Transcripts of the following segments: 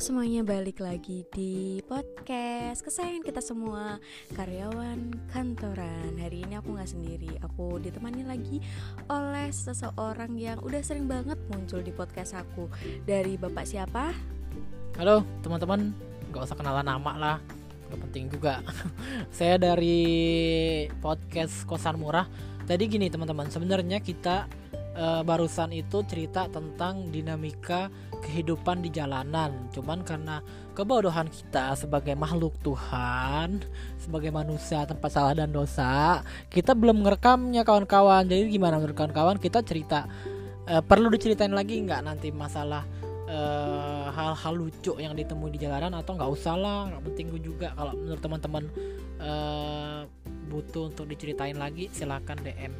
semuanya, balik lagi di podcast kesayangan kita semua Karyawan kantoran. Hari ini aku gak sendiri, aku ditemani lagi oleh seseorang yang udah sering banget muncul di podcast aku. Dari bapak siapa? Halo teman-teman, gak usah kenalan nama lah Gak penting juga. Saya dari podcast Kosan Murah. Tadi gini teman-teman, sebenarnya kita uh, barusan itu cerita tentang dinamika kehidupan di jalanan. Cuman karena kebodohan kita sebagai makhluk Tuhan, sebagai manusia tempat salah dan dosa, kita belum ngerekamnya kawan-kawan. Jadi gimana menurut kawan-kawan? Kita cerita uh, perlu diceritain lagi nggak nanti masalah eh, hal-hal uh, lucu yang ditemui di jalanan atau nggak usah lah nggak penting juga kalau menurut teman-teman uh, butuh untuk diceritain lagi silahkan DM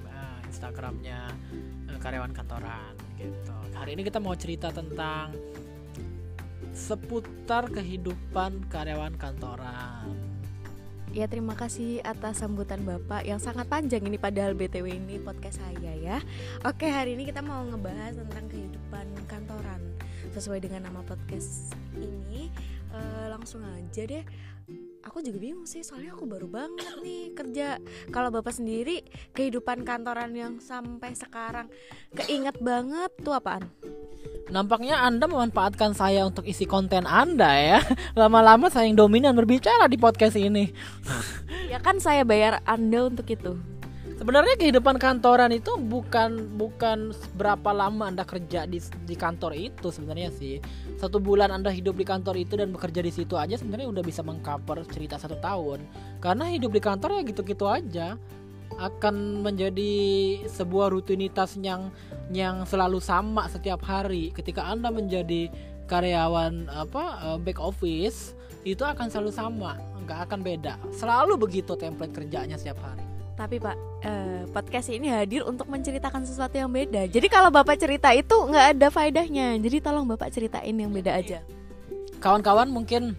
Instagramnya karyawan kantoran gitu hari ini kita mau cerita tentang seputar kehidupan karyawan kantoran. Ya terima kasih atas sambutan Bapak yang sangat panjang ini padahal BTW ini podcast saya ya. Oke hari ini kita mau ngebahas tentang kehidupan kantoran sesuai dengan nama podcast ini. Uh, langsung aja deh aku juga bingung sih soalnya aku baru banget nih kerja kalau bapak sendiri kehidupan kantoran yang sampai sekarang keinget banget tuh apaan Nampaknya Anda memanfaatkan saya untuk isi konten Anda ya. Lama-lama saya yang dominan berbicara di podcast ini. ya kan saya bayar Anda untuk itu. Sebenarnya kehidupan kantoran itu bukan bukan berapa lama Anda kerja di di kantor itu sebenarnya sih. Satu bulan anda hidup di kantor itu dan bekerja di situ aja sebenarnya udah bisa mengcover cerita satu tahun. Karena hidup di kantor ya gitu-gitu aja akan menjadi sebuah rutinitas yang yang selalu sama setiap hari. Ketika anda menjadi karyawan apa eh, back office itu akan selalu sama nggak akan beda. Selalu begitu template kerjanya setiap hari tapi Pak, eh, podcast ini hadir untuk menceritakan sesuatu yang beda. Jadi kalau Bapak cerita itu nggak ada faedahnya. Jadi tolong Bapak ceritain yang beda aja. Kawan-kawan mungkin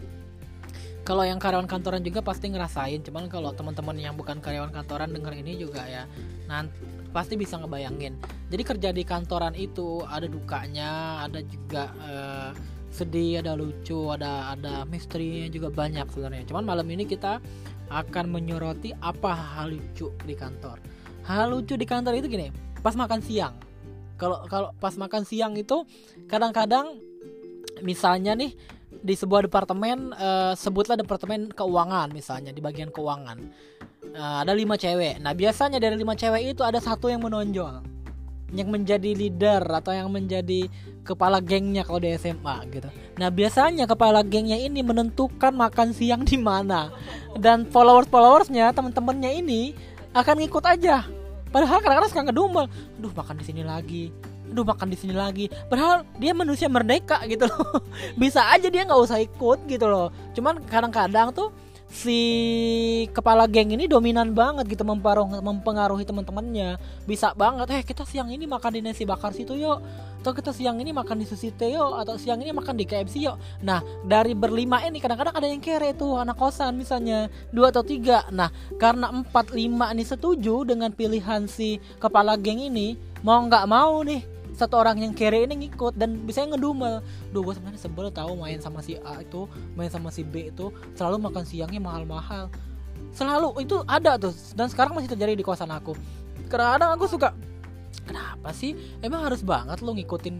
kalau yang karyawan kantoran juga pasti ngerasain. Cuman kalau teman-teman yang bukan karyawan kantoran denger ini juga ya, nanti pasti bisa ngebayangin. Jadi kerja di kantoran itu ada dukanya, ada juga eh, sedih, ada lucu, ada ada misterinya juga banyak sebenarnya. Cuman malam ini kita akan menyoroti apa hal lucu di kantor. Hal lucu di kantor itu gini, pas makan siang. Kalau kalau pas makan siang itu kadang-kadang misalnya nih di sebuah departemen uh, sebutlah departemen keuangan misalnya di bagian keuangan uh, ada lima cewek. Nah biasanya dari lima cewek itu ada satu yang menonjol yang menjadi leader atau yang menjadi kepala gengnya kalau di SMA gitu. Nah biasanya kepala gengnya ini menentukan makan siang di mana dan followers followersnya teman-temannya ini akan ngikut aja. Padahal kadang-kadang suka ngedumel, aduh makan di sini lagi, aduh makan di sini lagi. Padahal dia manusia merdeka gitu loh. Bisa aja dia nggak usah ikut gitu loh. Cuman kadang-kadang tuh si kepala geng ini dominan banget gitu mempengaruhi, teman-temannya. Bisa banget eh kita siang ini makan di nasi bakar situ yuk. Atau kita siang ini makan di sushi yuk. Atau siang ini makan di KFC yuk. Nah dari berlima ini kadang-kadang ada yang kere tuh anak kosan misalnya. Dua atau tiga. Nah karena empat lima ini setuju dengan pilihan si kepala geng ini mau nggak mau nih satu orang yang kere ini ngikut dan bisa ngedumel. Duh gue sebenarnya sebel tahu main sama si A itu main sama si B itu selalu makan siangnya mahal-mahal. Selalu itu ada tuh dan sekarang masih terjadi di kosan aku. Kadang aku suka kenapa sih? Emang harus banget lo ngikutin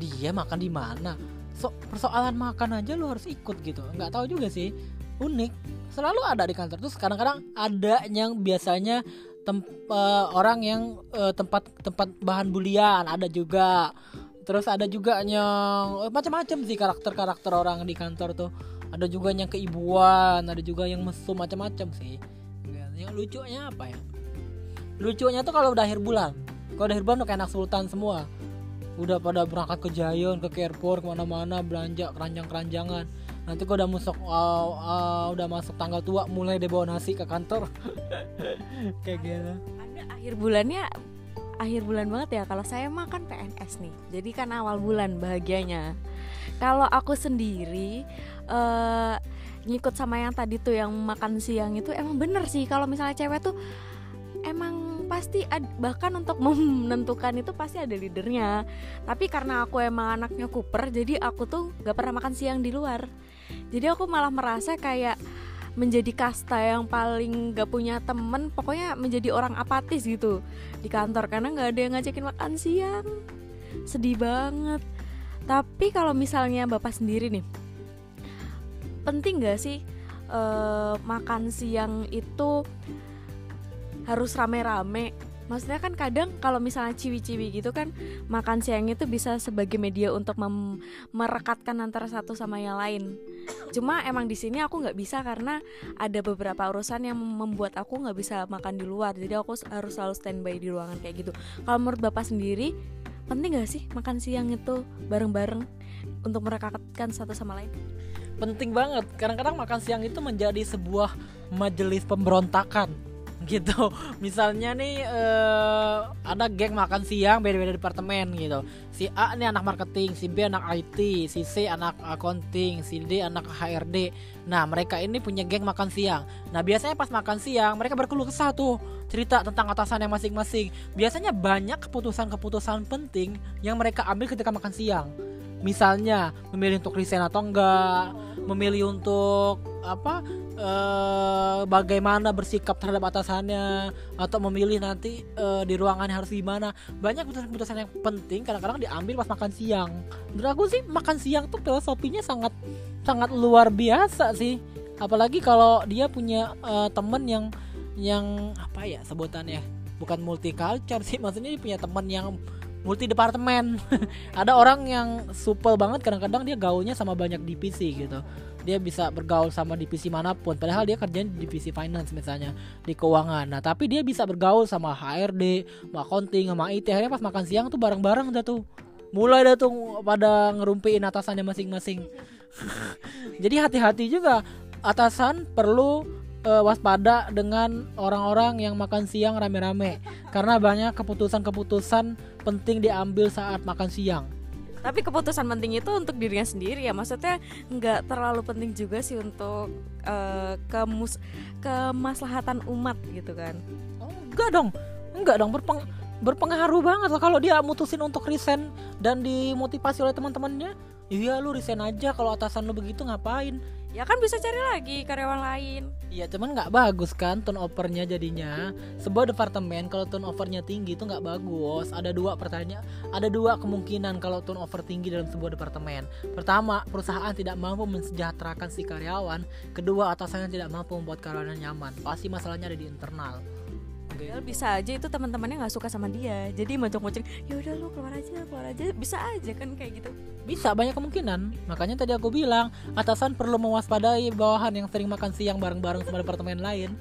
dia makan di mana? So, persoalan makan aja lo harus ikut gitu. Nggak tahu juga sih. Unik. Selalu ada di kantor. Terus kadang-kadang ada yang biasanya tem uh, orang yang uh, tempat tempat bahan bulian ada juga. Terus ada juga yang uh, macam-macam sih karakter-karakter orang di kantor tuh. Ada juga yang keibuan ada juga yang mesum macam-macam sih. Yang lucunya apa ya? Lucunya tuh kalau udah akhir bulan. Kalau udah akhir bulan udah kayak anak sultan semua. Udah pada berangkat ke Jayon ke Carrefour ke mana-mana belanja keranjang-keranjangan nanti kok udah masuk uh, uh, udah masuk tanggal tua mulai deh bawa nasi ke kantor. Kayak gitu ada akhir bulannya akhir bulan banget ya. Kalau saya makan PNS nih. Jadi kan awal bulan bahagianya. Kalau aku sendiri uh, ngikut sama yang tadi tuh yang makan siang itu emang bener sih. Kalau misalnya cewek tuh emang pasti ad, bahkan untuk menentukan itu pasti ada leadernya. Tapi karena aku emang anaknya Cooper jadi aku tuh gak pernah makan siang di luar jadi aku malah merasa kayak menjadi kasta yang paling gak punya temen pokoknya menjadi orang apatis gitu. Di kantor karena nggak ada yang ngajakin makan siang. Sedih banget. Tapi kalau misalnya bapak sendiri nih penting gak sih uh, makan siang itu harus rame-rame? Maksudnya kan kadang kalau misalnya ciwi-ciwi gitu kan makan siang itu bisa sebagai media untuk merekatkan antara satu sama yang lain cuma emang di sini aku nggak bisa karena ada beberapa urusan yang membuat aku nggak bisa makan di luar. Jadi aku harus selalu standby di ruangan kayak gitu. Kalau menurut bapak sendiri penting gak sih makan siang itu bareng-bareng untuk merekatkan satu sama lain? Penting banget. Kadang-kadang makan siang itu menjadi sebuah majelis pemberontakan gitu. Misalnya nih uh, ada geng makan siang beda-beda departemen gitu. Si A nih anak marketing si B anak IT si C anak accounting si D anak HRD nah mereka ini punya geng makan siang. Nah biasanya pas makan siang mereka berkeluh kesah tuh cerita tentang atasannya masing-masing. Biasanya banyak keputusan-keputusan penting yang mereka ambil ketika makan siang misalnya memilih untuk resign atau enggak memilih untuk apa uh, bagaimana bersikap terhadap atasannya atau memilih nanti uh, di ruangan harus gimana. Banyak keputusan-keputusan yang penting kadang-kadang diambil pas makan siang. Menurut aku sih makan siang tuh filosofinya sangat sangat luar biasa sih. Apalagi kalau dia punya uh, temen yang yang apa ya sebutannya bukan multicultural sih maksudnya dia punya temen yang multi departemen ada orang yang supel banget kadang-kadang dia gaulnya sama banyak divisi gitu. Dia bisa bergaul sama divisi mana pun padahal dia kerjanya di divisi finance misalnya di keuangan. Nah tapi dia bisa bergaul sama HRD sama accounting sama IT akhirnya pas makan siang tuh bareng-bareng udah tuh. Mulai dah tuh pada ngerumpiin atasannya masing-masing. Jadi hati-hati juga. Atasan perlu uh, waspada dengan orang-orang yang makan siang rame-rame. Karena banyak keputusan-keputusan penting diambil saat makan siang. Tapi keputusan penting itu untuk dirinya sendiri ya. Maksudnya nggak terlalu penting juga sih untuk uh, kemus kemaslahatan umat gitu kan. Oh, enggak dong. Enggak dong. Berpeng berpengaruh banget lah kalau dia mutusin untuk resign dan dimotivasi oleh teman-temannya. Iya lu resign aja. Kalau atasan lu begitu ngapain ya kan bisa cari lagi karyawan lain. Iya cuman nggak bagus kan turnovernya jadinya. Sebuah departemen kalau turnovernya tinggi itu nggak bagus. Ada dua pertanyaan ada dua kemungkinan kalau turnover tinggi dalam sebuah departemen. Pertama perusahaan tidak mampu mensejahterakan si karyawan. Kedua atasannya tidak mampu membuat karyawan nyaman. Pasti masalahnya ada di internal Padahal bisa aja itu teman-temannya nggak suka sama dia. Jadi mocok-mocok ya udah lu keluar aja keluar aja. Bisa aja kan kayak gitu. Bisa banyak kemungkinan. Makanya tadi aku bilang atasan perlu mewaspadai bawahan yang sering makan siang bareng-bareng sama departemen lain.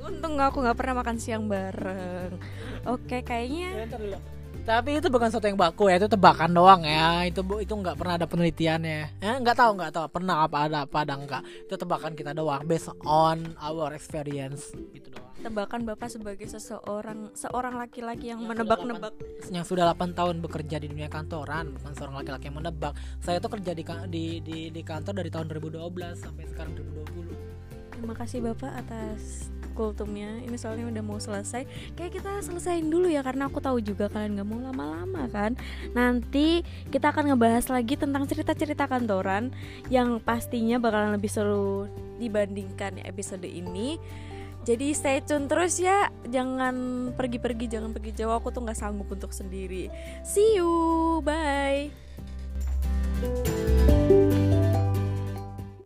Untung aku nggak pernah makan siang bareng. Oke kayaknya ya, tapi itu bukan sesuatu yang baku ya itu tebakan doang ya. Itu itu nggak pernah ada penelitiannya. Ya nggak tahu nggak tahu. Pernah apa ada apa ada enggak itu tebakan kita doang based on our experience. Gitu doang tebakan bapak sebagai seseorang seorang laki-laki yang menebak-nebak. yang sudah 8 tahun bekerja di dunia kantoran bukan seorang laki-laki yang menebak. Saya tuh kerja di di di, di kantor dari tahun 2012 sampai sekarang 2020 terima kasih bapak atas kultumnya. Ini soalnya udah mau selesai. Kayak kita selesain dulu ya karena aku tahu juga kalian gak mau lama-lama kan? Nanti kita akan ngebahas lagi tentang cerita-cerita kantoran yang pastinya bakalan lebih seru dibandingkan episode ini jadi stay tune terus ya. Jangan pergi-pergi jangan pergi jauh. Aku tuh nggak sanggup untuk sendiri. See you. Bye.